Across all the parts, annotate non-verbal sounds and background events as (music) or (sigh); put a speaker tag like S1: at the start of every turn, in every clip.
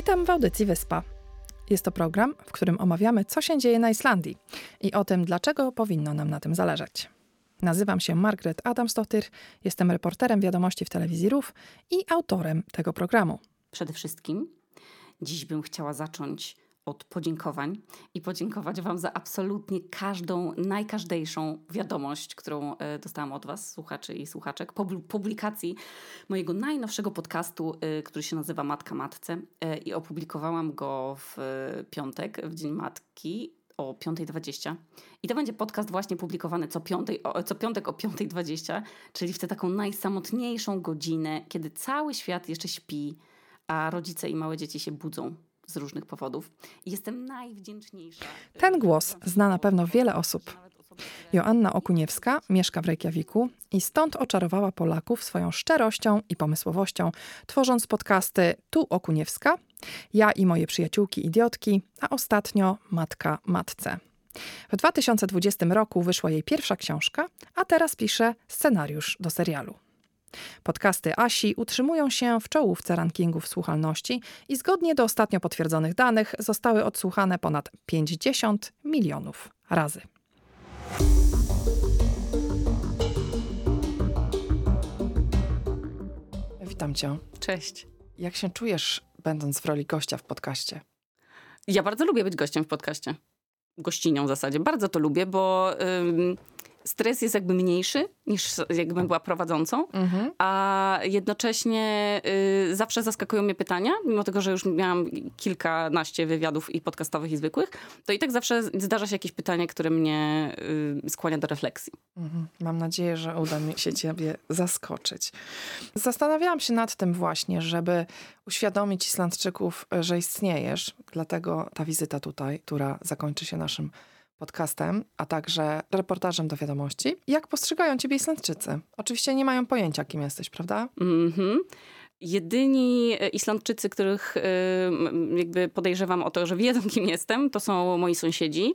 S1: Witam w audycji Wyspa. Jest to program, w którym omawiamy, co się dzieje na Islandii i o tym, dlaczego powinno nam na tym zależeć. Nazywam się Margaret Adamsdottir, jestem reporterem wiadomości w telewizji RUF i autorem tego programu.
S2: Przede wszystkim dziś bym chciała zacząć od podziękowań i podziękować Wam za absolutnie każdą, najkażdejszą wiadomość, którą e, dostałam od Was, słuchaczy i słuchaczek, publikacji mojego najnowszego podcastu, e, który się nazywa Matka Matce e, i opublikowałam go w piątek, w Dzień Matki o 5.20. I to będzie podcast właśnie publikowany co, piątej, co piątek o 5.20, czyli w tę taką najsamotniejszą godzinę, kiedy cały świat jeszcze śpi, a rodzice i małe dzieci się budzą z różnych powodów. I jestem najwdzięczniejsza.
S1: Ten głos zna na pewno wiele osób. Joanna Okuniewska mieszka w Reykjaviku i stąd oczarowała Polaków swoją szczerością i pomysłowością, tworząc podcasty Tu Okuniewska, Ja i moje przyjaciółki idiotki, a ostatnio Matka Matce. W 2020 roku wyszła jej pierwsza książka, a teraz pisze scenariusz do serialu. Podcasty Asi utrzymują się w czołówce rankingów słuchalności i zgodnie do ostatnio potwierdzonych danych zostały odsłuchane ponad 50 milionów razy. Witam cię.
S2: Cześć.
S1: Jak się czujesz, będąc w roli gościa w podcaście?
S2: Ja bardzo lubię być gościem w podcaście. Gościnią w zasadzie. Bardzo to lubię, bo stres jest jakby mniejszy niż jakbym była prowadzącą, mhm. a jednocześnie y, zawsze zaskakują mnie pytania, mimo tego, że już miałam kilkanaście wywiadów i podcastowych i zwykłych, to i tak zawsze zdarza się jakieś pytanie, które mnie y, skłania do refleksji.
S1: Mhm. Mam nadzieję, że uda mi się ciebie zaskoczyć. Zastanawiałam się nad tym właśnie, żeby uświadomić Islandczyków, że istniejesz, dlatego ta wizyta tutaj, która zakończy się naszym podcastem, a także reportażem do wiadomości. Jak postrzegają ciebie Islandczycy? Oczywiście nie mają pojęcia, kim jesteś, prawda? Mhm.
S2: Jedyni e, Islandczycy, których e, jakby podejrzewam o to, że wiedzą, kim jestem, to są moi sąsiedzi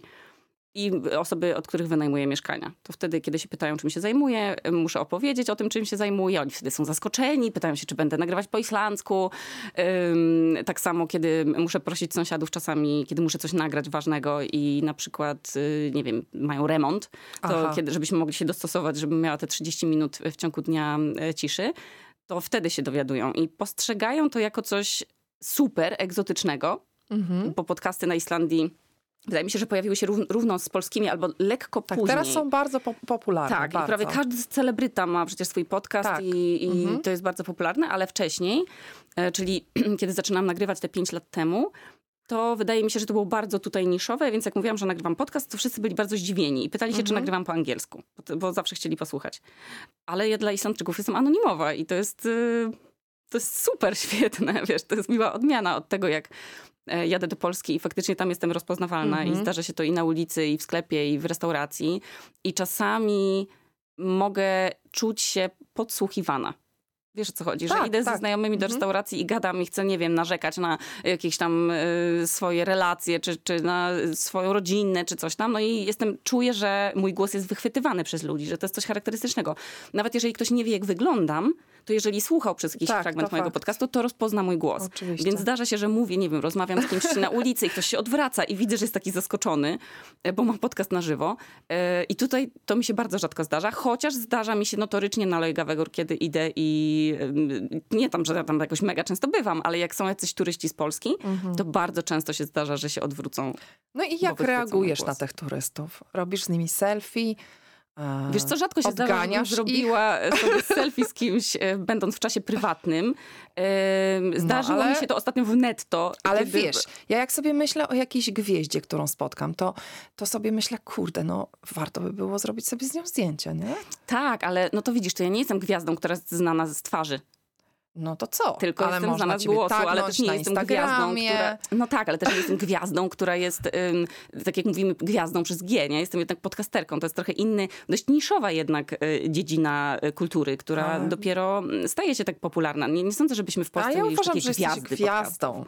S2: i osoby, od których wynajmuję mieszkania. To wtedy, kiedy się pytają, czym się zajmuję, muszę opowiedzieć o tym, czym się zajmuję. Oni wtedy są zaskoczeni, pytają się, czy będę nagrywać po islandzku. tak samo, kiedy muszę prosić sąsiadów czasami, kiedy muszę coś nagrać ważnego i na przykład, y, nie wiem, mają remont, to kiedy, żebyśmy mogli się dostosować, żebym miała te 30 minut w ciągu dnia e, ciszy, to wtedy się dowiadują i postrzegają to jako coś super egzotycznego, mhm. bo podcasty na Islandii Wydaje mi się, że pojawiły się równo z polskimi albo lekko
S1: tak,
S2: później.
S1: teraz są bardzo po popularne.
S2: Tak,
S1: bardzo.
S2: i prawie każdy celebryta ma przecież swój podcast tak. i, i mhm. to jest bardzo popularne, ale wcześniej, e, czyli (clears throat) kiedy zaczynałam nagrywać te 5 lat temu, to wydaje mi się, że to było bardzo tutaj niszowe, więc jak mówiłam, że nagrywam podcast, to wszyscy byli bardzo zdziwieni i pytali się, mhm. czy nagrywam po angielsku, bo, bo, zawsze chcieli posłuchać. Ale ja dla Islandczyków jestem anonimowa i to jest... Y, to jest super (laughs) świetne, wiesz, to jest miła odmiana od tego, jak E, jadę do Polski i faktycznie tam jestem rozpoznawalna i mhm. zdarza się to i na ulicy, i w sklepie, i w restauracji. I czasami mogę czuć się podsłuchiwana. Wiesz o co chodzi, tak, że idę tak. ze znajomymi do mhm. restauracji i gadam i chcę, nie wiem, narzekać na jakieś tam y, swoje relacje, czy, czy na swoją rodzinę, czy coś tam. No i jestem, czuję, że mój głos jest wychwytywany przez ludzi, że to jest coś charakterystycznego. Nawet jeżeli ktoś nie wie, jak wyglądam, to jeżeli słuchał przez jakiś tak, fragment mojego fakt. podcastu, to rozpozna mój głos. Oczywiście. Więc zdarza się, że mówię, nie wiem, rozmawiam z kimś na ulicy i ktoś się odwraca i widzę, że jest taki zaskoczony, e, bo mam podcast na żywo. E, I tutaj to mi się bardzo rzadko zdarza, chociaż zdarza mi się notorycznie na Lojgawegor, kiedy idę i nie tam, że ja tam jakoś mega często bywam, ale jak są jacyś turyści z Polski, mhm. to bardzo często się zdarza, że się odwrócą.
S1: No i jak reagujesz na, na tych turystów? Robisz z nimi selfie?
S2: Wiesz co, rzadko się zdarza, żebym zrobiła ich? sobie (laughs) selfie z kimś, e, będąc w czasie prywatnym. No, zdarzyło no, ale... mi się to ostatnio w netto.
S1: Ale kiedy... wiesz, ja jak sobie myślę o jakiejś gwieździe, którą spotkam, to, to sobie myślę, kurde, no warto by było zrobić sobie z nią zdjęcie, nie?
S2: Tak, ale no to widzisz, to ja nie jestem gwiazdą, która jest znana z twarzy.
S1: No to co?
S2: Tylko ale jestem znana z głosu, ale też nie jestem gwiazdą, która... No tak, ale też nie jestem gwiazdą, która jest, tak jak mówimy, gwiazdą przez G, nie? Jestem jednak podcasterką. To jest trochę inny, dość niszowa jednak y, dziedzina y, kultury, która a... dopiero mm, staje się tak popularna. Nie, nie sądzę, żebyśmy w Polsce
S1: a ja
S2: mieli
S1: uważam,
S2: takie
S1: że
S2: gwiazdy
S1: gwiazdą.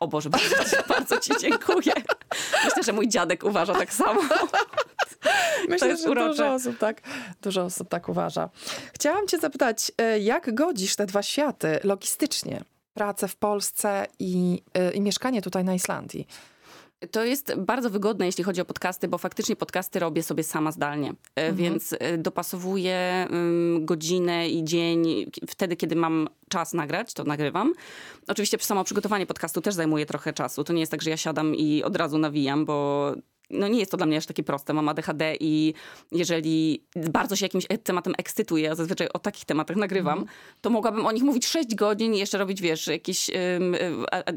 S2: O Boże, bardzo, (laughs) bardzo ci dziękuję. Myślę, że mój dziadek uważa tak samo. (laughs)
S1: Myślę, że dużo osób, tak, dużo osób tak uważa. Chciałam cię zapytać, e, jak godzisz te dwa światy logistycznie? pracę w Polsce i, y, i mieszkanie tutaj na Islandii?
S2: To jest bardzo wygodne, jeśli chodzi o podcasty, bo faktycznie podcasty robię sobie sama zdalnie, e, mhm. więc e, dopasowuję godzinę i dzień wtedy, kiedy mam czas nagrać, to nagrywam. Oczywiście samo przygotowanie podcastu też zajmuje trochę czasu. To nie jest tak, że ja siadam i od razu nawijam, bo no nie jest to dla mnie aż takie proste. Mam ADHD i jeżeli bardzo się jakimś tematem ekscytuję, a zazwyczaj o takich tematach nagrywam, mm. to mogłabym o nich mówić 6 godzin i jeszcze robić, wiesz, jakieś, um,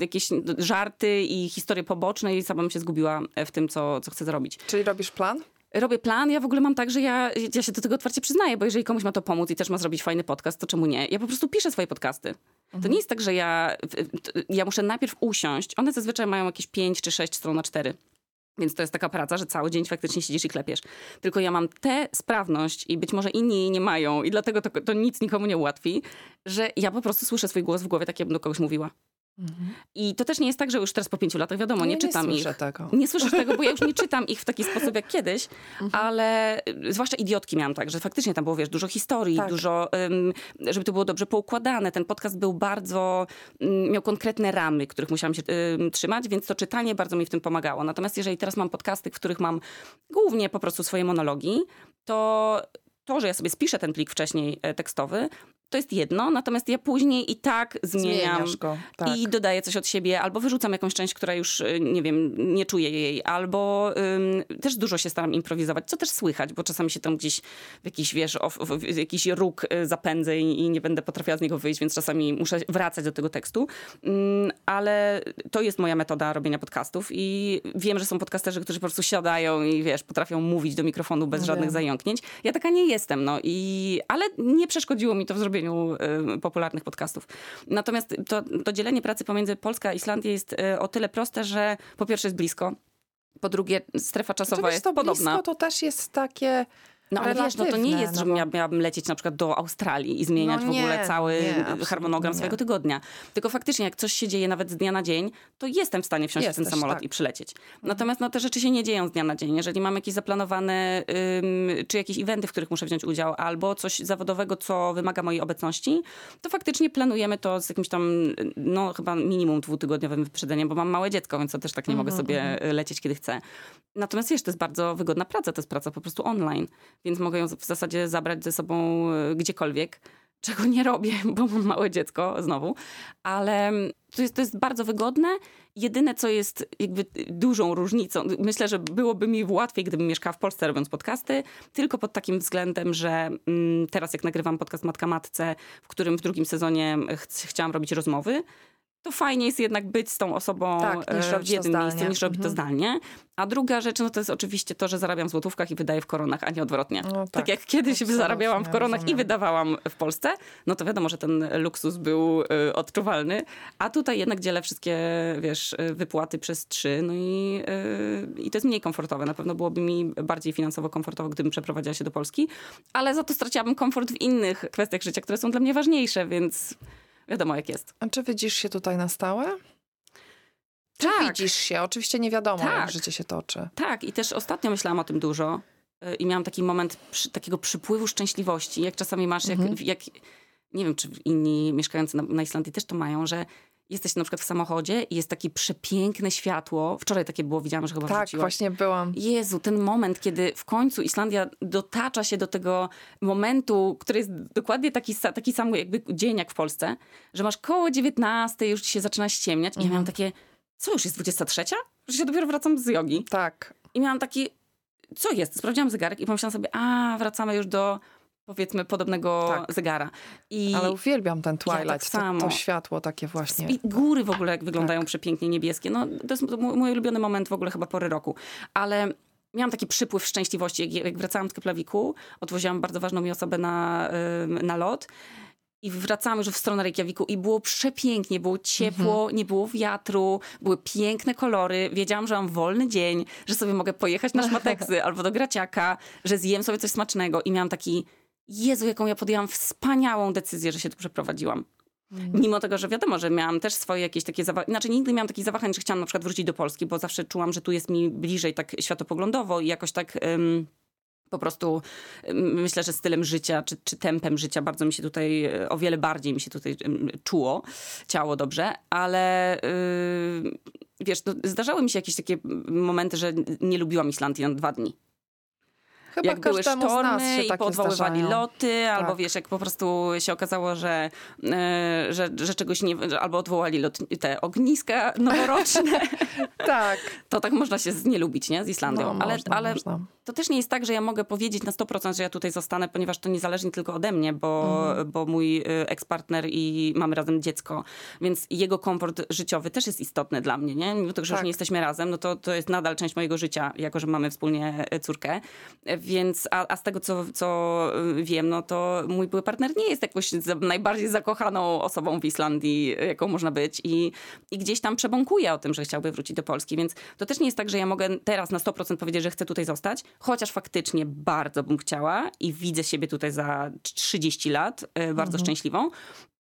S2: jakieś żarty i historie poboczne i sama bym się zgubiła w tym, co, co chcę zrobić.
S1: Czyli robisz plan?
S2: robię plan. Ja w ogóle mam tak, że ja, ja się do tego otwarcie przyznaję, bo jeżeli komuś ma to pomóc i też ma zrobić fajny podcast, to czemu nie? Ja po prostu piszę swoje podcasty. Mhm. To nie jest tak, że ja, ja muszę najpierw usiąść. One zazwyczaj mają jakieś 5 czy 6 stron na 4. Więc to jest taka praca, że cały dzień faktycznie siedzisz i klepiesz. Tylko ja mam tę sprawność i być może inni jej nie mają i dlatego to, to nic nikomu nie ułatwi, że ja po prostu słyszę swój głos w głowie, tak jakbym do kogoś mówiła. Mhm. I to też nie jest tak, że już teraz po pięciu latach, wiadomo, nie, nie czytam
S1: nie
S2: ich.
S1: Tego.
S2: Nie słyszę tego, bo ja już nie (laughs) czytam ich w taki sposób jak kiedyś, mhm. ale y, zwłaszcza idiotki miałam tak, że faktycznie tam było, wiesz, dużo historii, tak. dużo, um, żeby to było dobrze poukładane. Ten podcast był bardzo, um, miał konkretne ramy, których musiałam się um, trzymać, więc to czytanie bardzo mi w tym pomagało. Natomiast jeżeli teraz mam podcasty, w których mam głównie po prostu swoje monologi, to to, że ja sobie spiszę ten plik wcześniej e, tekstowy, to jest jedno, natomiast ja później i tak zmieniam
S1: tak.
S2: i dodaję coś od siebie, albo wyrzucam jakąś część, która już, y, nie wiem, nie czuję jej, albo ym, też dużo się staram improwizować, co też słychać, bo czasami się tam gdzieś w jakiś, wiesz, of, w jakiś róg y, zapędzę i, i, nie będę potrafiła z niego wyjść, więc czasami muszę wracać do tego tekstu, ym, ale to jest moja metoda robienia podcastów i wiem, że są podcasterzy, którzy po prostu siadają i, wiesz, potrafią mówić do mikrofonu bez żadnych zająknięć. Ja taka nie jestem, no i, ale nie przeszkodziło mi to w zrobieniu robieniu y, popularnych podcastów. Natomiast to, to dzielenie pracy pomiędzy Polską a Islandią jest y, o tyle proste, że po pierwsze jest blisko, po drugie strefa czasowa jest
S1: to
S2: podobna.
S1: Blisko to też jest takie
S2: no ale wiesz, no to nie jest, no że bo... miałabym lecieć na przykład do Australii i zmieniać no nie, w ogóle cały nie, harmonogram swojego tygodnia. Tylko faktycznie, jak coś się dzieje nawet z dnia na dzień, to jestem w stanie wsiąść Jesteś, w ten samolot tak. i przylecieć. Mhm. Natomiast no, te rzeczy się nie dzieją z dnia na dzień. Jeżeli mam jakieś zaplanowane, ym, czy jakieś eventy, w których muszę wziąć udział, albo coś zawodowego, co wymaga mojej obecności, to faktycznie planujemy to z jakimś tam, no chyba minimum dwutygodniowym wyprzedzeniem, bo mam małe dziecko, więc to też tak nie mogę mhm, sobie mhm. lecieć, kiedy chcę. Natomiast wiesz, to jest bardzo wygodna praca, to jest praca po prostu online więc mogę ją w zasadzie zabrać ze sobą e, gdziekolwiek (laughs) czego nie robię, (laughs) bo mam małe dziecko znowu, ale to jest, to jest bardzo wygodne. Jedyne, co jest jakby dużą różnicą, myślę, że byłoby mi łatwiej, gdybym mieszkała w Polsce robiąc podcasty, tylko pod takim względem, że mm, teraz jak nagrywam podcast Matka Matce, w którym w drugim sezonie ch chciałam robić rozmowy, to fajnie jest jednak być z tą osobą tak, e, w jednym miejscu, niż robić mhm. to zdalnie. A druga rzecz, no to jest oczywiście to, że zarabiam w złotówkach i wydaję w koronach, a nie odwrotnie. No, tak, tak, jak kiedyś zarabiałam w koronach rozumiem. i wydawałam w Polsce, no to wiadomo, że ten luksus był y, odczuwalny. A tutaj jednak dzielę wszystkie, wiesz, e, wypłaty przez trzy, no i, y, i to jest mniej komfortowe. Na pewno byłoby mi bardziej finansowo komfortowo, gdybym przeprowadziła się do Polski, ale za to straciłabym komfort w innych kwestiach życia, które są dla mnie ważniejsze, więc wiadomo jak jest.
S1: A czy widzisz się tutaj na stałe? Czy tak. widzisz się? Oczywiście nie wiadomo, tak. jak życie się toczy.
S2: Tak, i też ostatnio myślałam o tym dużo y, i miałam taki moment przy, takiego przypływu szczęśliwości, jak czasami masz, mhm. jak, jak, nie wiem, czy inni mieszkający na, na Islandii też to mają, że jesteś na przykład w samochodzie i jest takie przepiękne światło. Wczoraj takie było, widziałam, że chyba
S1: Tak,
S2: wrzuciłaś.
S1: właśnie byłam.
S2: Jezu, ten moment, kiedy w końcu Islandia dotacza się do tego momentu, który jest dokładnie taki, taki sam jakby dzień jak w Polsce, że masz koło 19, już ci się zaczyna ściemniać mhm. i ja miałam takie, co już jest 23? Że się dopiero wracam z jogi.
S1: Tak.
S2: I miałam taki, co jest? Sprawdziłam zegarek i pomyślałam sobie, a wracamy już do powiedzmy podobnego tak. zegara.
S1: I Ale uwielbiam ten Twilight, ja tak. To, to, światło takie właśnie.
S2: I góry w ogóle jak wyglądają tak. przepięknie niebieskie. No, to jest mój ulubiony moment w ogóle chyba pory roku. Ale miałam taki przypływ szczęśliwości. Jak, jak wracałam z Keplawiku, odwoziłam bardzo ważną mi osobę na, na lot i wracałam już w stronę Reykjaviku i było przepięknie, było ciepło, mhm. nie było wiatru, były piękne kolory. Wiedziałam, że mam wolny dzień, że sobie mogę pojechać na szmateksy (laughs) albo do Graciaka, że zjem sobie coś smacznego i miałam taki Jezu, jaką ja podjęłam wspaniałą decyzję, że się tu przeprowadziłam. Mm. Mimo tego, że wiadomo, że miałam też swoje jakieś takie zawahania. Znaczy nigdy nie miałam takich zawahań, że chciałam na przykład wrócić do Polski, bo zawsze czułam, że tu jest mi bliżej tak światopoglądowo i jakoś tak... Um, po prostu myślę, że stylem życia, czy, czy tempem życia bardzo mi się tutaj, e, o wiele bardziej mi się tutaj czuło, ciało dobrze, ale yy, wiesz, no, zdarzały mi się jakieś takie momenty, że nie lubiłam Islandii na dwa dni.
S1: Chyba
S2: jak były sztormy i podwoływali loty, tak. albo wiesz, jak po prostu się okazało, że, e, że, że czegoś nie, albo odwołali lot, te ogniska (laughs) noworoczne. (laughs)
S1: tak.
S2: To tak można się nie lubić, nie? Z Islandią.
S1: No, ale można, ale można.
S2: to też nie jest tak, że ja mogę powiedzieć na 100%, że ja tutaj zostanę, ponieważ to nie zależy tylko ode mnie, bo, mhm. bo mój y, ekspartner i mamy razem dziecko, więc jego komfort życiowy też jest istotny dla mnie, nie? Mimo tego, że tak. już nie jesteśmy razem, no to, to jest nadal część mojego życia, jako że mamy wspólnie e, córkę. Więc, a, a z tego, co, co y, wiem, no to mój były partner nie jest jakoś najbardziej zakochaną osobą w Islandii, jaką można być i, i gdzieś tam przebąkuje o tym, że chciałby wrócić do Polski, więc to też nie jest tak, że ja mogę teraz na 100% powiedzieć, że chcę tutaj zostać, chociaż faktycznie bardzo bym chciała i widzę siebie tutaj za 30 lat, y, bardzo mhm. szczęśliwą.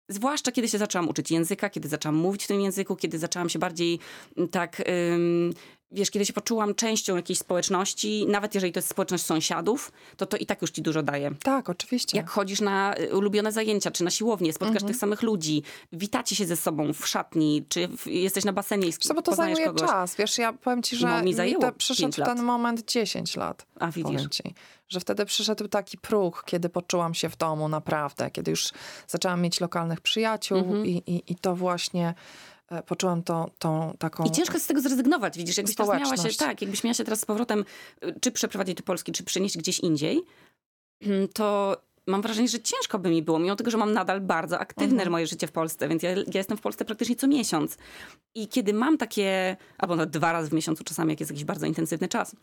S2: Zwłaszcza kiedy się zaczęłam uczyć języka, kiedy zaczęłam mówić w tym języku, kiedy zaczęłam się bardziej tak wiesz, kiedy się poczułam częścią jakiejś społeczności, nawet jeżeli to jest społeczność sąsiadów, to to i tak już ci dużo daje.
S1: Tak, oczywiście.
S2: Jak chodzisz na y, ulubione zajęcia, czy na siłownię, spotkasz mhm. tych samych ludzi, witacie się ze sobą w szatni, czy w, jesteś na basenie i
S1: Bo to zajmuje
S2: kogoś.
S1: czas, wiesz, ja powiem ci, że no, mi, mi to przyszedł ten moment 10 lat.
S2: A widzisz.
S1: Ci, że wtedy przyszedł taki próg, kiedy poczułam się w domu naprawdę, kiedy już zaczęłam mieć lokalnych przyjaciół mhm. i, i, i to właśnie poczułam to, tą taką...
S2: I ciężko z tego zrezygnować, widzisz, jakbyś teraz miała się, tak, jakbyś miała się teraz z powrotem, y, czy przeprowadzić do Polski, czy przenieść gdzieś indziej, mm, to mam wrażenie, że ciężko by mi było, mimo tego, że mam nadal bardzo aktywne mhm. moje życie w Polsce, więc ja, ja, jestem w Polsce praktycznie co miesiąc. I kiedy mam takie, albo nawet dwa razy w miesiącu czasami, jak jest jakiś bardzo intensywny czas,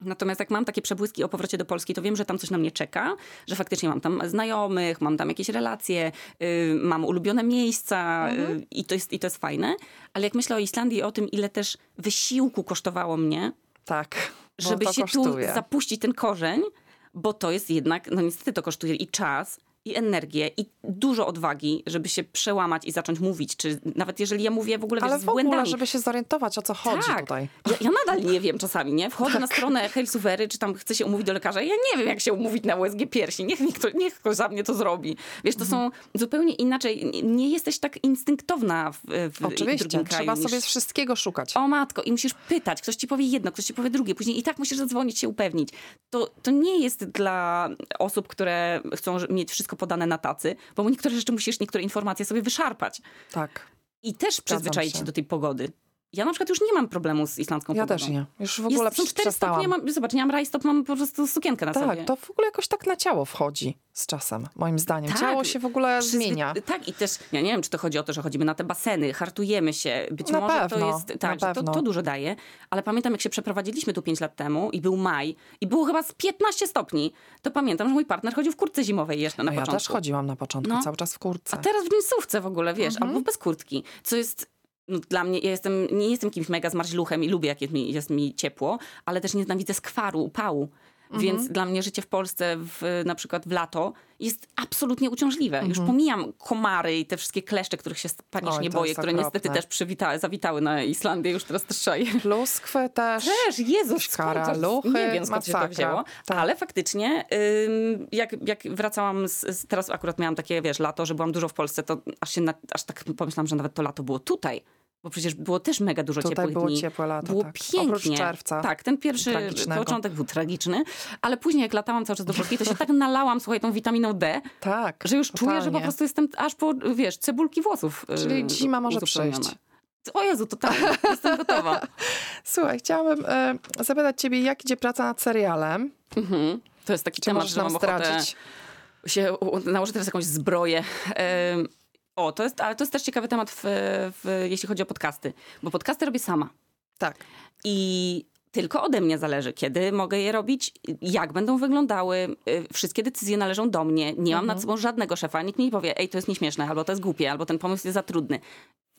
S2: Natomiast jak mam takie przebłyski o powrocie do Polski, to wiem, że tam coś na mnie czeka, że faktycznie mam tam znajomych, mam tam jakieś relacje, yy, mam ulubione miejsca yy, i, to jest, i to jest fajne. Ale jak myślę o Islandii, o tym, ile też wysiłku kosztowało mnie,
S1: tak,
S2: żeby się kosztuje. tu zapuścić ten korzeń, bo to jest jednak, no niestety to kosztuje i czas, i energię i dużo odwagi, żeby się przełamać i zacząć mówić, czy nawet jeżeli ja mówię w ogóle
S1: Ale
S2: wiesz, z błędami.
S1: Ale żeby się zorientować, o co chodzi
S2: tak.
S1: tutaj.
S2: Ja, ja, nadal nie wiem czasami, nie? Wchodzę tak. na stronę Healthsuvery, czy tam chcę się umówić do lekarza, ja nie wiem, jak się umówić na USG piersi. Niech, niech, to, niech ktoś za mnie to zrobi. Wiesz, to mhm. są zupełnie inaczej. Nie jesteś tak instynktowna w, w
S1: Oczywiście,
S2: drugim
S1: kraju.
S2: Trzeba
S1: niż... sobie wszystkiego szukać.
S2: O matko, i musisz pytać. Ktoś ci powie jedno, ktoś ci powie drugie. Później i tak musisz zadzwonić się upewnić. To, to nie jest dla osób, które chcą mieć wszystko podane na tacy, bo niektóre rzeczy musisz, niektóre informacje sobie wyszarpać.
S1: Tak.
S2: I też przyzwyczaić się do tej pogody. Ja na przykład już nie mam problemu z islandzką
S1: ja
S2: pogodą.
S1: też nie. Już w ogóle Jest, są cztery
S2: stopnie, mam, zobacz, nie mam rajstop, mam po prostu sukienkę na
S1: tak,
S2: sobie.
S1: Tak, to w ogóle jakoś tak na ciało wchodzi z czasem, moim zdaniem. Tak, Ciało się w ogóle przyzwy... zmienia.
S2: Tak i też, ja nie wiem, czy to chodzi o to, że chodzimy na te baseny, hartujemy się. Być
S1: na
S2: może
S1: pewno,
S2: to jest, tak, to, to, dużo daje. Ale pamiętam, jak się przeprowadziliśmy tu pięć lat temu i był maj i było chyba z 15 stopni, to pamiętam, że mój partner chodził w kurtce zimowej jeszcze na
S1: no
S2: początku.
S1: Ja też chodziłam na początku, no. cały czas w kurtce.
S2: A teraz w jeansówce w ogóle, wiesz, mhm. albo bez kurtki, co jest no, dla mnie, ja jestem, nie jestem kimś mega zmarzluchem i lubię, jak jest mi, jest mi ciepło, ale też nienawidzę skwaru, upału. Mhm. Więc dla mnie życie w Polsce, w, na przykład w lato, jest absolutnie uciążliwe. Mhm. Już pomijam komary i te wszystkie kleszcze, których się panicznie boję, które okropne. niestety też przywita, zawitały na Islandię, już teraz też trzeba je.
S1: Pluskwy też.
S2: Też, Jezus, skąd Nie wiem, skąd masakra. się to wzięło. Tak. Ale faktycznie, ym, jak, jak wracałam, z, z, teraz akurat miałam takie, wiesz, lato, że byłam dużo w Polsce, to aż, się na, aż tak pomyślałam, że nawet to lato było tutaj bo przecież było też mega dużo
S1: Tutaj
S2: ciepłych
S1: było
S2: dni.
S1: ciepłe lato,
S2: Było
S1: tak.
S2: pięknie.
S1: Oprócz czerwca.
S2: Tak, ten pierwszy początek był tragiczny, ale później jak latałam cały czas do Polski, to się tak nalałam, słuchaj, tą witaminą D,
S1: tak,
S2: że już
S1: totalnie.
S2: czuję, że po prostu jestem aż po, wiesz, cebulki włosów
S1: Czyli yy, zima może przyjść.
S2: O Jezu, totalnie, jestem gotowa. (laughs)
S1: Słuchaj, chciałabym y, zapytać ciebie, jak idzie praca nad serialem?
S2: Mhm. To jest taki
S1: Czy
S2: temat, że mam
S1: zdradzić?
S2: się nałożę teraz jakąś zbroję. O, to jest, ale to jest też ciekawy temat, w, w, jeśli chodzi o podcasty, bo podcasty robię sama.
S1: Tak.
S2: I tylko ode mnie zależy, kiedy mogę je robić, jak będą wyglądały. Y, wszystkie decyzje należą do mnie. Nie mam mhm. nad sobą żadnego szefa. Nikt mi nie powie, ej, to jest nieśmieszne, albo to jest głupie, albo ten pomysł jest za trudny.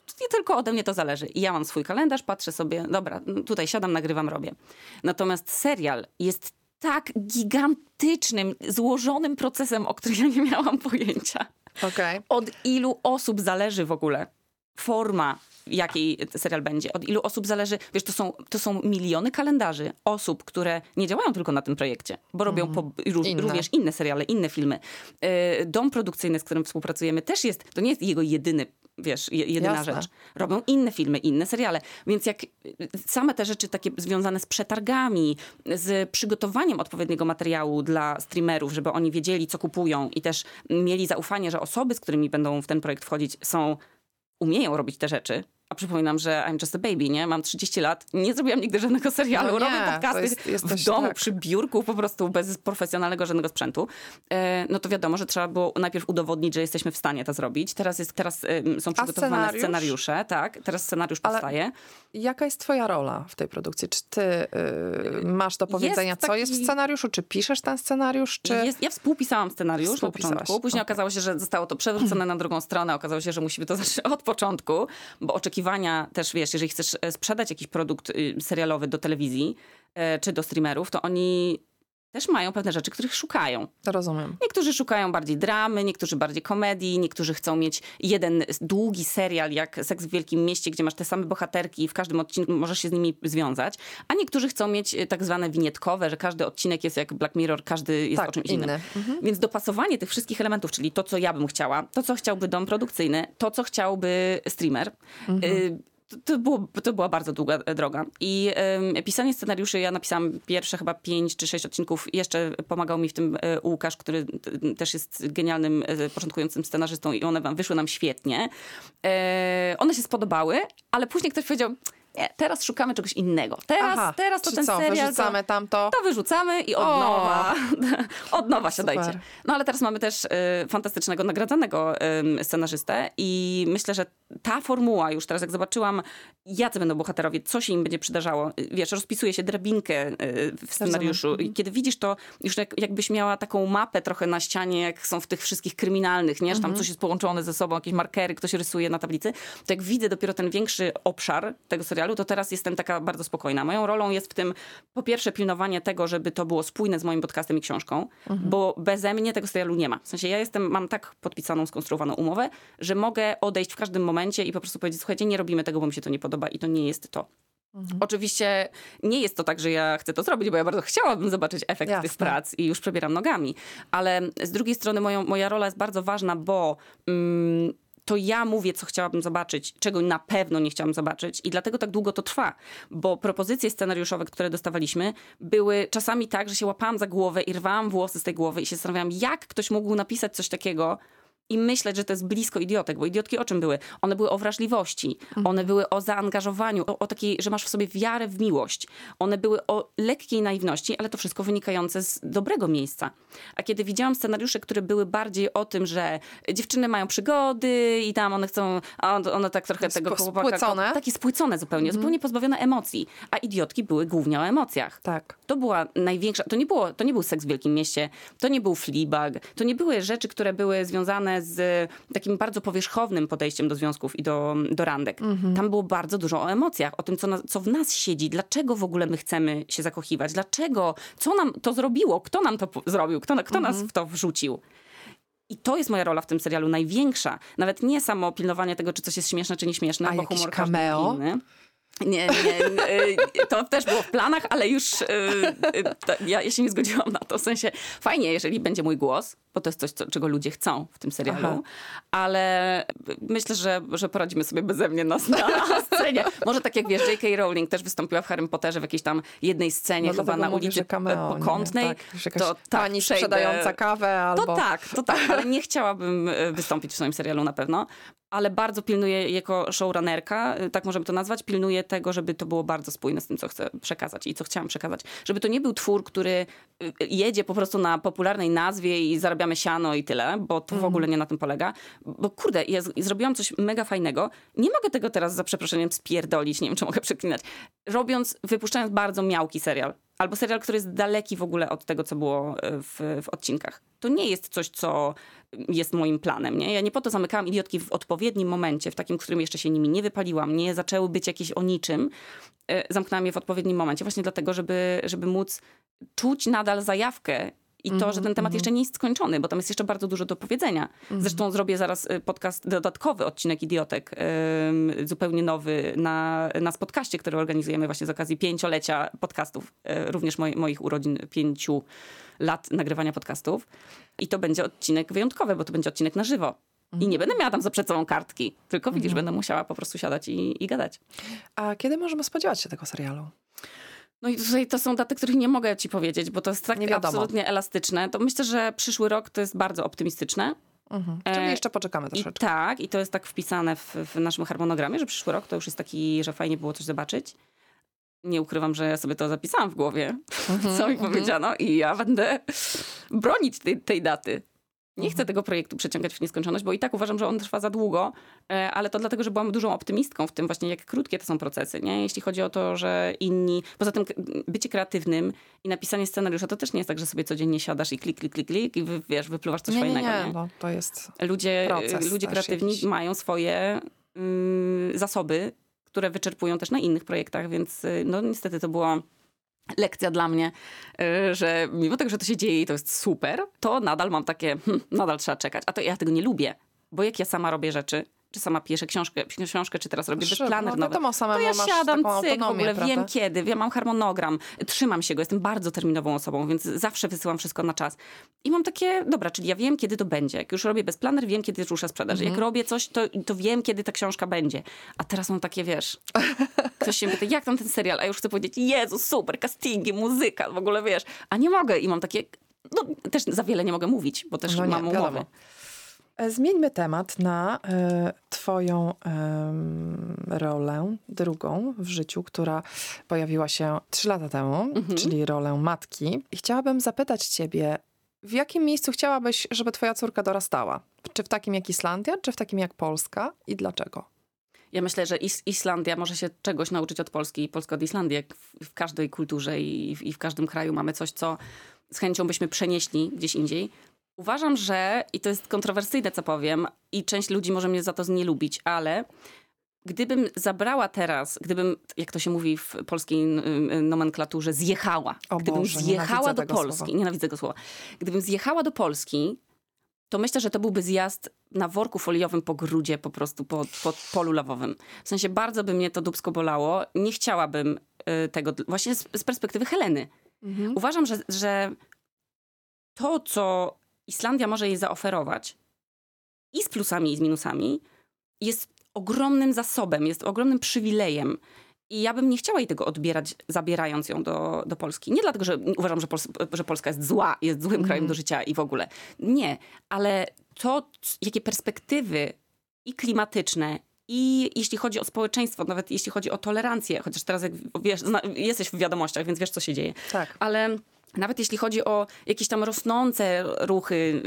S2: I tylko ode mnie to zależy. I ja mam swój kalendarz, patrzę sobie, dobra, tutaj siadam, nagrywam, robię. Natomiast serial jest tak gigantycznym, złożonym procesem, o którym ja nie miałam pojęcia.
S1: Okay.
S2: Od ilu osób zależy w ogóle forma jakiej serial będzie. Od ilu osób zależy, wiesz, to są, to są miliony kalendarzy osób, które nie działają tylko na tym projekcie, bo robią mm. po, inne. również inne seriale, inne filmy. E, dom produkcyjny, z którym współpracujemy, też jest, to nie jest jego jedyny wiesz, jedyna Jasne. rzecz. Robią inne filmy, inne seriale. Więc jak same te rzeczy takie związane z przetargami, z przygotowaniem odpowiedniego materiału dla streamerów, żeby oni wiedzieli, co kupują i też mieli zaufanie, że osoby, z którymi będą w ten projekt wchodzić, są umieją robić te rzeczy, a przypominam, że I'm just a baby, nie? Mam 30 lat, nie zrobiłam nigdy żadnego (laughs) serialu, no nie, robię podcasty jest, w domu, tak. przy biurku, po prostu bez profesjonalnego żadnego sprzętu. E, no to wiadomo, że trzeba było najpierw udowodnić, że jesteśmy w stanie to zrobić. Teraz, jest, teraz e, są przygotowane scenariusz? scenariusze, tak? Teraz scenariusz Ale powstaje.
S1: Jaka jest twoja rola w tej produkcji? Czy ty y, masz do powiedzenia, jest co jest w scenariuszu? Czy piszesz ten scenariusz? Czy...
S2: Jest, ja współpisałam scenariusz na początku. Później okay. okazało się, że zostało to przewrócone na drugą stronę. Okazało się, że musimy to zacząć (laughs) od początku, bo oczekiwaliśmy oczekiwania też, wiesz, jeżeli chcesz e, sprzedać jakiś produkt y, serialowy do telewizji e, czy do streamerów, to oni też mają pewne rzeczy, których szukają.
S1: To rozumiem.
S2: Niektórzy szukają bardziej dramy, niektórzy bardziej komedii, niektórzy chcą mieć jeden długi serial jak Seks w Wielkim Mieście, gdzie masz te same bohaterki i w każdym odcinku możesz się z nimi związać, a niektórzy chcą mieć e, tak zwane winietkowe, że każdy odcinek jest jak Black Mirror, każdy jest tak, o czymś inny. innym. Mhm. Więc dopasowanie tych wszystkich elementów, czyli to, co ja bym chciała, to, co chciałby dom produkcyjny, to, co chciałby streamer, mhm. y to, było, to była bardzo długa droga. I y, pisanie scenariuszy, ja napisałam pierwsze chyba pięć czy sześć odcinków. Jeszcze pomagał mi w tym y, Łukasz, który też jest genialnym, y, początkującym scenarzystą i one wyszły nam świetnie. one się spodobały, ale później ktoś powiedział, nie, teraz szukamy czegoś innego. Teraz, Aha, teraz to ten
S1: co,
S2: serial.
S1: Wyrzucamy to, tamto.
S2: To wyrzucamy i od o. nowa. (laughs) od nowa siadajcie. No ale teraz mamy też y, fantastycznego, nagradzanego y, scenarzystę i myślę, że ta formuła już teraz, jak zobaczyłam, jacy będą bohaterowie, co się im będzie przydarzało. Wiesz, rozpisuje się drabinkę y, w scenariuszu. I mhm. kiedy widzisz to, już jak, jakbyś miała taką mapę trochę na ścianie, jak są w tych wszystkich kryminalnych, nie? Że tam mhm. coś jest połączone ze sobą, jakieś markery, ktoś rysuje na tablicy. To jak widzę dopiero ten większy obszar tego serialu, serialu, to teraz jestem taka bardzo spokojna. Moją rolą jest w tym, po pierwsze, pilnowanie tego, żeby to było spójne z moim podcastem i książką, mhm. bo beze mnie tego serialu nie ma. W sensie ja jestem, mam tak podpisaną, skonstruowaną umowę, że mogę odejść w każdym momencie i po prostu powiedzieć, słuchajcie, nie robimy tego, bo mi się to nie podoba i to nie jest to. Mhm. Oczywiście nie jest to tak, że ja chcę to zrobić, bo ja bardzo chciałabym zobaczyć efekt Jasne. tych prac i już przebieram nogami. Ale z drugiej strony moją, moja rola jest bardzo ważna, bo mm, to ja mówię, co chciałabym zobaczyć, czego na pewno nie chciałam zobaczyć i dlatego tak długo to trwa, bo propozycje scenariuszowe, które dostawaliśmy, były czasami tak, że się łapałam za głowę i rwałam włosy z tej głowy i się zastanawiałam, jak ktoś mógł napisać coś takiego, i myśleć, że to jest blisko idiotek, bo idiotki o czym były? One były o wrażliwości, mhm. one były o zaangażowaniu, o, o, takiej, że masz w sobie wiarę w miłość. One były o lekkiej naiwności, ale to wszystko wynikające z dobrego miejsca. A kiedy widziałam scenariusze, które były bardziej o tym, że dziewczyny mają przygody i tam one chcą, a one tak trochę tego chłopaka...
S1: Spłycone.
S2: Takie spłycone zupełnie, mhm. zupełnie pozbawione emocji. A idiotki były głównie o emocjach.
S1: Tak.
S2: To była największa, to nie, było, to nie był seks w Wielkim Mieście, to nie był Fleabag, to nie były rzeczy, które były związane z takim bardzo powierzchownym podejściem do związków i do, do randek. Mhm. Tam było bardzo dużo o emocjach, o tym, co, na, co w nas siedzi, dlaczego w ogóle my chcemy się zakochiwać, dlaczego, co nam to zrobiło, kto nam to zrobił, kto, kto mhm. nas w to wrzucił. I to jest moja rola w tym serialu największa. Nawet nie samo pilnowanie tego, czy coś jest śmieszne, czy nieśmieszne,
S1: A
S2: bo humor
S1: cameo?
S2: inny. Nie, nie, to też było w planach, ale już y, y, ja, ja się nie zgodziłam na to. W sensie fajnie, jeżeli będzie mój głos, bo to jest coś, co, czego ludzie chcą w tym serialu, Aha. ale myślę, że, że poradzimy sobie beze mnie na, na scenie. Może tak jak wiesz, J.K. Rowling też wystąpiła w Harry Potterze w jakiejś tam jednej scenie, no chyba na ulicy cameo, Pokątnej. Nie,
S1: tak, to tak, pani sprzedająca kawę albo...
S2: To tak, to tak, ale nie chciałabym y, wystąpić w swoim serialu na pewno ale bardzo pilnuję jako showrunnerka, y, tak możemy to nazwać, pilnuję tego, żeby to było bardzo spójne z tym, co chcę przekazać i co chciałam przekazać. Żeby to nie był twór, który y, jedzie po prostu na popularnej nazwie i zarabiamy siano i tyle, bo to w ogóle nie na tym polega. Bo kurde, ja zrobiłam coś mega fajnego. Nie mogę tego teraz za przeproszeniem spierdolić, nie wiem, czy mogę przeklinać. Robiąc, wypuszczając bardzo miałki serial. Albo serial, który jest daleki w ogóle od tego, co było y, w, w odcinkach. To nie jest coś, co jest moim planem. Nie? Ja nie po to zamykałam idiotki w odpowiednim momencie, w takim, w którym jeszcze się nimi nie wypaliłam, nie zaczęły być jakieś o niczym. E, zamknęłam je w odpowiednim momencie, właśnie dlatego, żeby, żeby móc czuć nadal zajawkę i to, że ten temat jeszcze nie jest skończony, bo tam jest jeszcze bardzo dużo do powiedzenia. Zresztą zrobię zaraz y, podcast, dodatkowy odcinek Idiotek, zupełnie nowy na, na podcaście, który organizujemy właśnie z okazji pięciolecia podcastów, yy, również moi, moich urodzin pięciu lat nagrywania podcastów. I to będzie odcinek wyjątkowy, bo to będzie odcinek na żywo. I nie będę miała tam za przed sobą kartki, tylko widzisz, będę musiała po prostu siadać i, i gadać.
S1: A kiedy możemy spodziewać się tego serialu?
S2: No i tutaj to są daty, których nie mogę ci powiedzieć, bo to jest tak absolutnie elastyczne. To myślę, że przyszły rok to jest bardzo optymistyczne.
S1: Mhm. Czyli e, jeszcze poczekamy troszeczkę.
S2: I tak, i to jest tak wpisane w, w, naszym harmonogramie, że przyszły rok to już jest taki, że fajnie było coś zobaczyć. Nie ukrywam, że ja sobie to zapisałam w głowie, mhm, (laughs) co mi mhm. powiedziano i ja będę bronić tej, tej daty. Nie chcę tego projektu przeciągać w nieskończoność, bo i tak uważam, że on trwa za długo, e, ale to dlatego, że byłam dużą optymistką w tym właśnie, jak krótkie to są procesy, nie? Jeśli chodzi o to, że inni... Poza tym bycie kreatywnym i napisanie scenariusza to też nie jest tak, że sobie codziennie siadasz i klik, klik, klik, klik i wiesz, wypluwasz coś
S1: nie,
S2: fajnego,
S1: nie? nie? Bo to jest
S2: Ludzie, ludzie kreatywni jakiś. mają swoje mm, zasoby, które wyczerpują też na innych projektach, więc y, no niestety to było lekcja dla mnie, y, że mimo tego, że to się dzieje i to jest super, to nadal mam takie, hm, nadal trzeba czekać. A to ja tego nie lubię, bo jak ja sama robię rzeczy, czy sama piszę książkę, książkę czy teraz robię planer
S1: no, wiadomo,
S2: to ja siadam, cyk, w ogóle prawda? wiem kiedy, ja mam harmonogram, trzymam się go, jestem bardzo terminową osobą, więc zawsze wysyłam wszystko na czas. I mam takie, dobra, czyli ja wiem, kiedy to będzie. Jak już robię planer, wiem, kiedy rusza sprzedaż. Mhm. Jak robię coś, to, to wiem, kiedy ta książka będzie. A teraz mam takie, wiesz, ktoś się pyta, jak tam ten serial? A już chcę powiedzieć, Jezu, super, castingi, muzyka, w ogóle wiesz. A nie mogę i mam takie, no też za wiele nie mogę mówić, bo też no nie, mam umowy. Wiadomo.
S1: E, zmieńmy temat na y, Twoją y, rolę, drugą w życiu, która pojawiła się trzy lata temu, mhm. czyli rolę matki. I chciałabym zapytać Ciebie, w jakim miejscu chciałabyś, żeby Twoja córka dorastała? Czy w takim jak Islandia, czy w takim jak Polska i dlaczego?
S2: Ja myślę, że Is Islandia może się czegoś nauczyć od Polski i Polska od Islandii. Jak w, w każdej kulturze i w, i w każdym kraju mamy coś, co z chęcią byśmy przenieśli gdzieś indziej. Uważam, że, i to jest kontrowersyjne, co powiem, i część ludzi może mnie za to nie lubić, ale gdybym zabrała teraz, gdybym, jak to się mówi w polskiej nomenklaturze, zjechała.
S1: O
S2: gdybym
S1: Boże,
S2: zjechała do Polski,
S1: słowa.
S2: nienawidzę tego słowa. Gdybym zjechała do Polski, to myślę, że to byłby zjazd na worku foliowym po grudzie, po prostu po, po polu lawowym. W sensie bardzo by mnie to dubsko bolało. Nie chciałabym y, tego, właśnie z, z perspektywy Heleny. Mhm. Uważam, że, że to, co Islandia może jej zaoferować i z plusami, i z minusami, jest ogromnym zasobem, jest ogromnym przywilejem. I ja bym nie chciała jej tego odbierać, zabierając ją do, do Polski. Nie dlatego, że uważam, że, Pols że Polska jest zła, jest złym mm. krajem do życia i w ogóle. Nie, ale to, jakie perspektywy i klimatyczne, i jeśli chodzi o społeczeństwo, nawet jeśli chodzi o tolerancję, chociaż teraz jak wiesz, jesteś w wiadomościach, więc wiesz, co się dzieje.
S1: Tak.
S2: Ale nawet jeśli chodzi o jakieś tam rosnące ruchy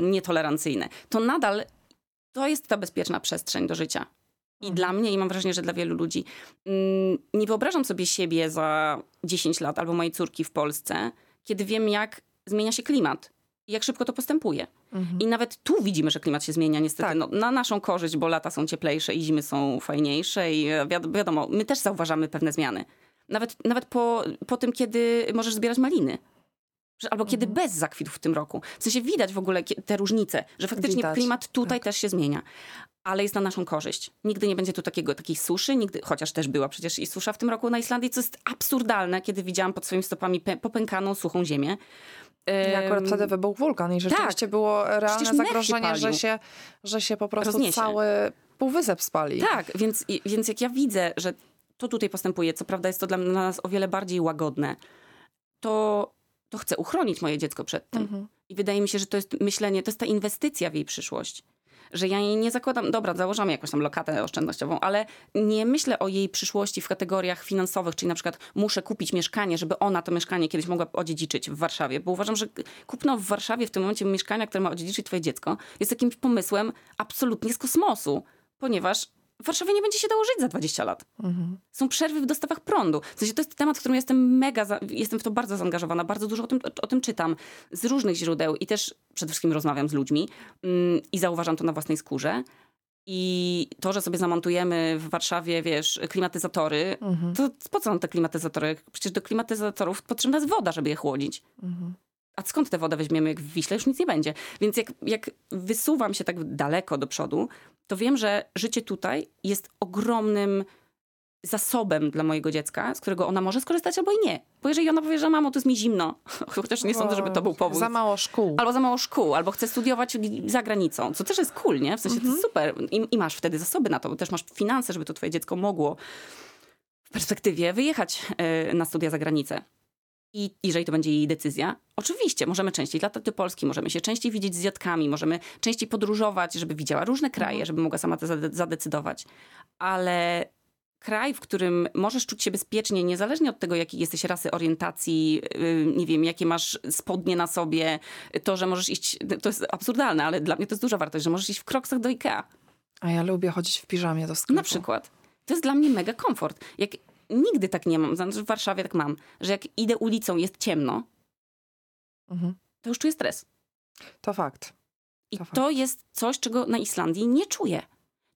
S2: nietolerancyjne, to nadal to jest ta bezpieczna przestrzeń do życia. I mhm. dla mnie, i mam wrażenie, że dla wielu ludzi, mm, nie wyobrażam sobie siebie za 10 lat albo mojej córki w Polsce, kiedy wiem, jak zmienia się klimat i jak szybko to postępuje. Mhm. I nawet tu widzimy, że klimat się zmienia niestety tak. no, na naszą korzyść, bo lata są cieplejsze i zimy są fajniejsze i wiadomo, my też zauważamy pewne zmiany. Nawet, nawet po, po tym, kiedy możesz zbierać maliny. Albo kiedy mhm. bez zakwitów w tym roku. W sensie widać w ogóle te różnice, że faktycznie widać. klimat tutaj tak. też się zmienia. Ale jest na naszą korzyść. Nigdy nie będzie tu takiego, takiej suszy, nigdy, chociaż też była przecież i susza w tym roku na Islandii, co jest absurdalne, kiedy widziałam pod swoimi stopami popękaną, suchą ziemię.
S1: I akurat wtedy wybuchł wulkan i rzeczywiście tak. było realne zagrożenie, że się, że się po prostu Rozniesie. cały półwysep spali.
S2: Tak, więc, więc jak ja widzę, że to tutaj postępuje, co prawda jest to dla nas o wiele bardziej łagodne, to, to chcę uchronić moje dziecko przed tym. Mhm. I wydaje mi się, że to jest myślenie, to jest ta inwestycja w jej przyszłość. Że ja jej nie zakładam, dobra, założamy jakąś tam lokatę oszczędnościową, ale nie myślę o jej przyszłości w kategoriach finansowych, czyli na przykład muszę kupić mieszkanie, żeby ona to mieszkanie kiedyś mogła odziedziczyć w Warszawie, bo uważam, że kupno w Warszawie w tym momencie mieszkania, które ma odziedziczyć twoje dziecko, jest jakimś pomysłem absolutnie z kosmosu, ponieważ w Warszawie nie będzie się dało żyć za 20 lat. Mhm. Są przerwy w dostawach prądu. W sensie to jest temat, w którym jestem mega, za, jestem w to bardzo zaangażowana, bardzo dużo o tym, o, o, tym czytam z różnych źródeł i też przede wszystkim rozmawiam z ludźmi mm, i zauważam to na własnej skórze. I to, że sobie zamontujemy w Warszawie, wiesz, klimatyzatory, mhm. to po co nam te klimatyzatory? Przecież do klimatyzatorów potrzebna jest woda, żeby je chłodzić. Mhm. A skąd tę wodę weźmiemy, jak w Wiśle już nic nie będzie? Więc jak, jak wysuwam się tak daleko do przodu, to wiem, że życie tutaj jest ogromnym zasobem dla mojego dziecka, z którego ona może skorzystać albo i nie. Bo jeżeli ona powie, że mamo, to jest mi zimno, (laughs) chociaż nie sądzę, żeby to był powód.
S1: Za mało szkół.
S2: Albo za mało szkół, albo chce studiować za granicą, co też jest cool, nie? W sensie to jest super. I, I, masz wtedy zasoby na to, bo też masz finanse, żeby to twoje dziecko mogło w perspektywie wyjechać y, na studia za granicę. I jeżeli to będzie jej decyzja, oczywiście możemy częściej latać do Polski, możemy się częściej widzieć z dziadkami, możemy częściej podróżować, żeby widziała różne kraje, mhm. żeby mogła sama to zadecydować. Ale kraj, w którym możesz czuć się bezpiecznie, niezależnie od tego, jakiej jesteś rasy, orientacji, y, nie wiem, jakie masz spodnie na sobie, to, że możesz iść, to jest absurdalne, ale dla mnie to jest duża wartość, że możesz iść w kroksach do Ikea.
S1: A ja lubię chodzić w piżamie do sklepu.
S2: Na przykład. To jest dla mnie mega komfort. Jak nigdy tak nie mam, znaczy w Warszawie tak mam, że jak idę ulicą, jest ciemno, mhm. to już czuję stres.
S1: To fakt.
S2: I to, to jest coś, czego na Islandii nie czuję.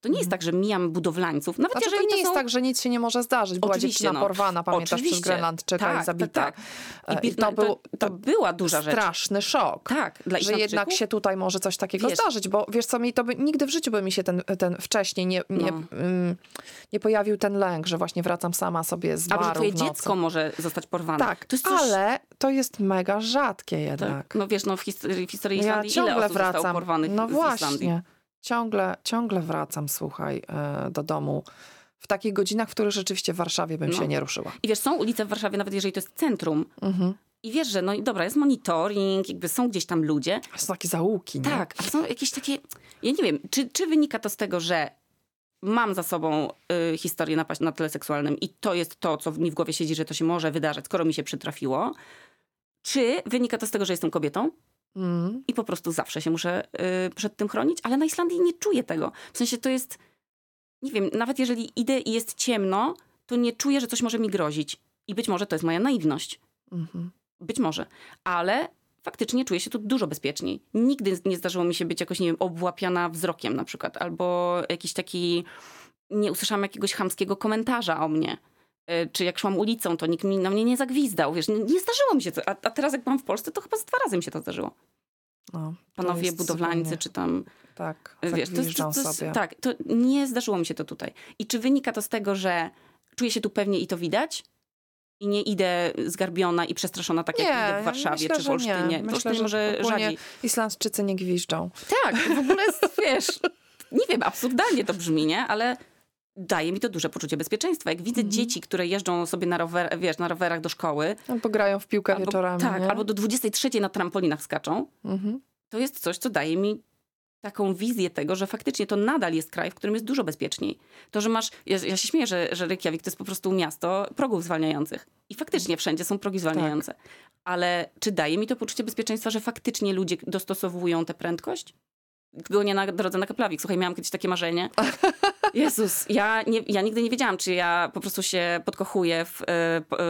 S2: To nie jest tak, że mijam budowlańców. Nawet
S1: znaczy,
S2: jeżeli
S1: to nie
S2: to
S1: jest
S2: są...
S1: tak, że nic się nie może zdarzyć. Była Oczywiście, dziewczyna no. porwana, pamiętasz, Oczywiście. przez Grenlandczyka tak, i zabita. Tak,
S2: tak. I, I to, był, to, to, była duża rzecz.
S1: Straszny szok.
S2: Tak,
S1: dla Że jednak się tutaj może coś takiego wiesz, zdarzyć, bo wiesz co, mi to by, nigdy w życiu by mi się ten, ten wcześniej nie, nie, no. mm, nie pojawił ten lęk, że właśnie wracam sama sobie z baru
S2: Albo twoje dziecko może zostać porwane.
S1: Tak, to coś... ale to jest mega rzadkie jednak. Tak.
S2: No wiesz, no w historii, w historii Islandii ja ile osób wracam. porwanych
S1: no
S2: z
S1: właśnie.
S2: Islandii?
S1: Ciągle, ciągle wracam, słuchaj, e, do domu w takich godzinach, w których rzeczywiście w Warszawie bym no. się nie ruszyła.
S2: I wiesz, są ulice w Warszawie, nawet jeżeli to jest centrum. Mhm. I wiesz, że no i dobra, jest monitoring, jakby są gdzieś tam ludzie.
S1: Są takie załuki, nie?
S2: Tak, a są jakieś takie, ja nie wiem, czy, czy wynika to z tego, że mam za sobą y, historię na, na tle seksualnym i to jest to, co mi w głowie siedzi, że to się może wydarzyć, skoro mi się przytrafiło. Czy wynika to z tego, że jestem kobietą? Mm. I po prostu zawsze się muszę y, przed tym chronić, ale na Islandii nie czuję tego. W sensie to jest, nie wiem, nawet jeżeli idę i jest ciemno, to nie czuję, że coś może mi grozić. I być może to jest moja naiwność. Mm-hmm. Być może. Ale faktycznie czuję się tu dużo bezpieczniej. Nigdy nie zdarzyło mi się być jakoś, nie wiem, obłapiana wzrokiem na przykład, albo jakiś taki, nie usłyszałam jakiegoś chamskiego komentarza o mnie. Y, czy jak szłam ulicą, to nikt mi na mnie nie zagwizdał. Wiesz, nie, nie zdarzyło mi się to. A, a, teraz jak byłam w Polsce, to chyba z dwa razy mi się to zdarzyło. No, Panowie budowlańcy, zupełnie... czy tam...
S1: Tak, wiesz, to, to, to, sobie.
S2: Tak, to nie zdarzyło mi się to tutaj. I czy wynika to z tego, że czuję się tu pewnie i to widać? I nie idę zgarbiona i przestraszona tak jak idę w Warszawie
S1: myślę,
S2: czy w Olsztynie.
S1: Nie. Myślę, że może rzadziej. Islandczycy nie gwiżdżą.
S2: Tak, w ogóle jest, wiesz, nie wiem, absurdalnie to brzmi, nie? Ale daje mi to duże poczucie bezpieczeństwa. Jak widzę mhm. dzieci, które jeżdżą sobie na, rower, wiesz, na rowerach do szkoły.
S1: Albo grają w piłkę albo, wieczorami.
S2: Tak,
S1: nie?
S2: albo do 23 na trampolinach skaczą. Mhm. To jest coś, co daje mi taką wizję tego, że faktycznie to nadal jest kraj, w którym jest dużo bezpieczniej. To, że masz, ja, ja się śmieję, że, że Reykjavik to jest po prostu miasto progów zwalniających. I faktycznie wszędzie są progi zwalniające. Tak. Ale czy daje mi to poczucie bezpieczeństwa, że faktycznie ludzie dostosowują tę prędkość? Go nie na drodze na Kaplawik. Słuchaj, miałam kiedyś takie marzenie. (laughs) Jezus, ja, nie, ja nigdy nie wiedziałam, czy ja po prostu się podkochuję w, e,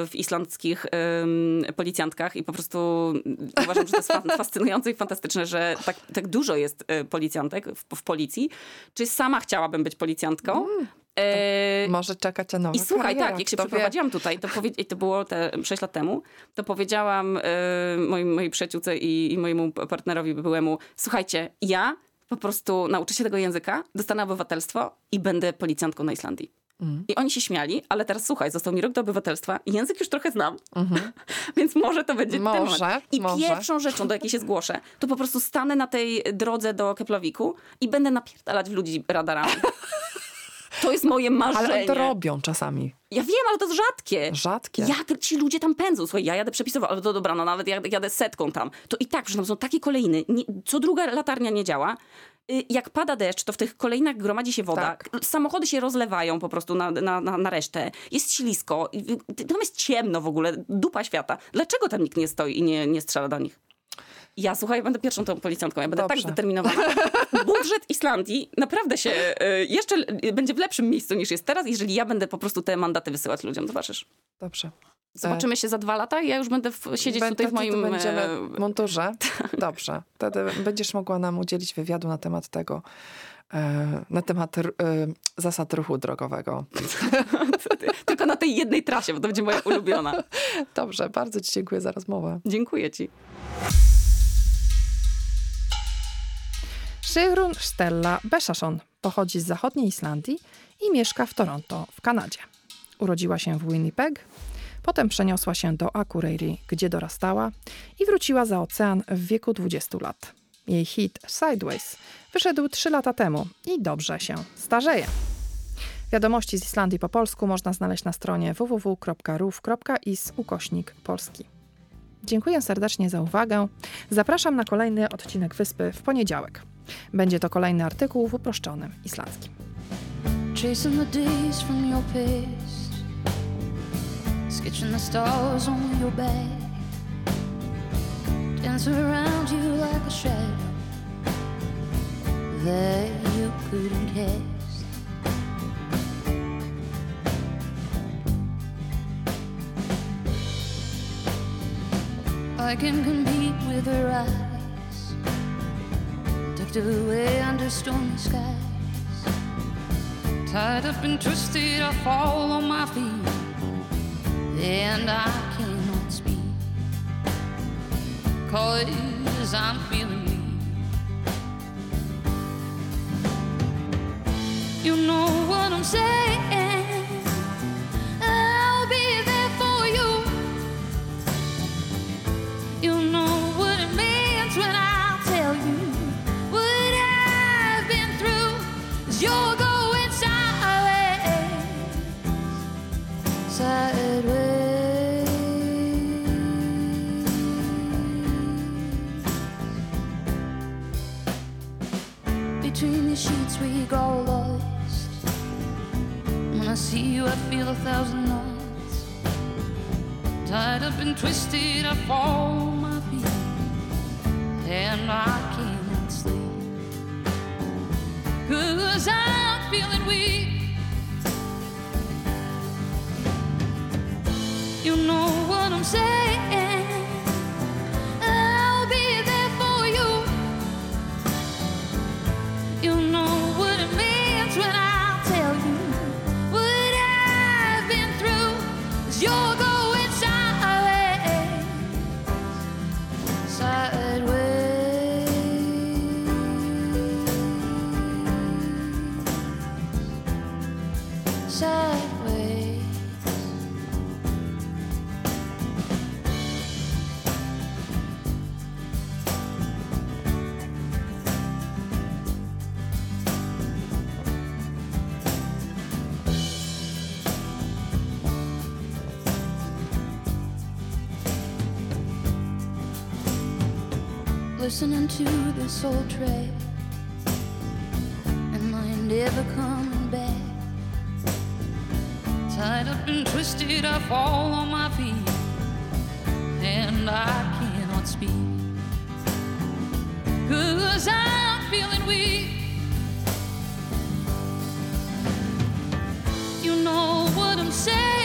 S2: w islandzkich um, policjantkach i po prostu uważam, że to jest fascynujące i fantastyczne, że tak, tak dużo jest e, policjantek w, w policji. Czy sama chciałabym być policjantką? Mm.
S1: E, może czekać na nowe
S2: I słuchaj, kariera, tak, jak się przeprowadziłam wie. tutaj, to, powie, to było te 6 lat temu, to powiedziałam e, mojej, mojej przyjaciółce i, i mojemu partnerowi byłemu, słuchajcie, ja po prostu nauczę się tego języka, dostanę obywatelstwo i będę policjantką na Islandii. Mm. I oni się śmiali, ale teraz słuchaj, został mi rok do obywatelstwa i język już trochę znam. Mm-hmm. (laughs) Więc może to będzie
S1: może.
S2: I może. pierwszą rzeczą, do jakiej się zgłoszę, to po prostu stanę na tej drodze do Keplowiku i będę napierdalać w ludzi radarami. (laughs) To jest moje marzenie.
S1: Ale to robią czasami.
S2: Ja wiem, ale to jest rzadkie.
S1: Rzadkie.
S2: Jak ci ludzie tam pędzą? Słuchaj, ja jadę przepisowo, ale to dobra, no nawet jak jadę setką tam, to i tak, że tam są takie kolejny, nie, co druga latarnia nie działa. Y, jak pada deszcz, to w tych kolejnach gromadzi się woda. Tak. Samochody się rozlewają po prostu na, na, na, na resztę. Jest ślisko. Tam jest ciemno w ogóle. Dupa świata. Dlaczego tam nikt nie stoi i nie, nie strzela do nich? Ja słuchaj, będę pierwszą tą policjantką. Ja będę tak Dobrze. tak zdeterminowana. (laughs) Budżet Islandii naprawdę się y, jeszcze będzie w lepszym miejscu niż jest teraz, jeżeli ja będę po prostu te mandaty wysyłać ludziom. Zobaczysz.
S1: Dobrze.
S2: Zobaczymy się za dwa lata i ja już będę w, siedzieć będę, tutaj w moim...
S1: Będziemy e, w monturze. (laughs) Dobrze. Wtedy będziesz mogła nam udzielić wywiadu na temat tego,
S3: e, na temat zasad ruchu drogowego. (laughs)
S2: Tylko na tej jednej trasie, bo to będzie moja ulubiona.
S3: Dobrze, bardzo Ci dziękuję za rozmowę.
S2: Dziękuję Ci.
S3: Sigrun Stella Beszaszon pochodzi z zachodniej Islandii i mieszka w Toronto, w Kanadzie. Urodziła się w Winnipeg, potem przeniosła się do Akureyri, gdzie dorastała i wróciła za ocean w wieku 20 lat. Jej hit Sideways wyszedł 3 lata temu i dobrze się starzeje. Wiadomości z Islandii po polsku można znaleźć na stronie www.ruf.is ukośnik polski. Dziękuję serdecznie za uwagę. Zapraszam na kolejny odcinek Wyspy w poniedziałek. Będzie to kolejny artykuł w uproszczonym islandzkim. I can compete with tucked away under stormy skies. Tied up and twisted, I fall on my feet, and I cannot speak. Cause I'm feeling weak. You know what I'm saying. See you, I feel a thousand knots. Tied up and twisted, I fall my feet, and I can't. sleep. Cause I'm feeling weak. You know what I'm saying. Listening to this old track, and I never coming back tied up and twisted, I fall on my feet, and I cannot speak. Cause I'm feeling weak. You know what I'm saying.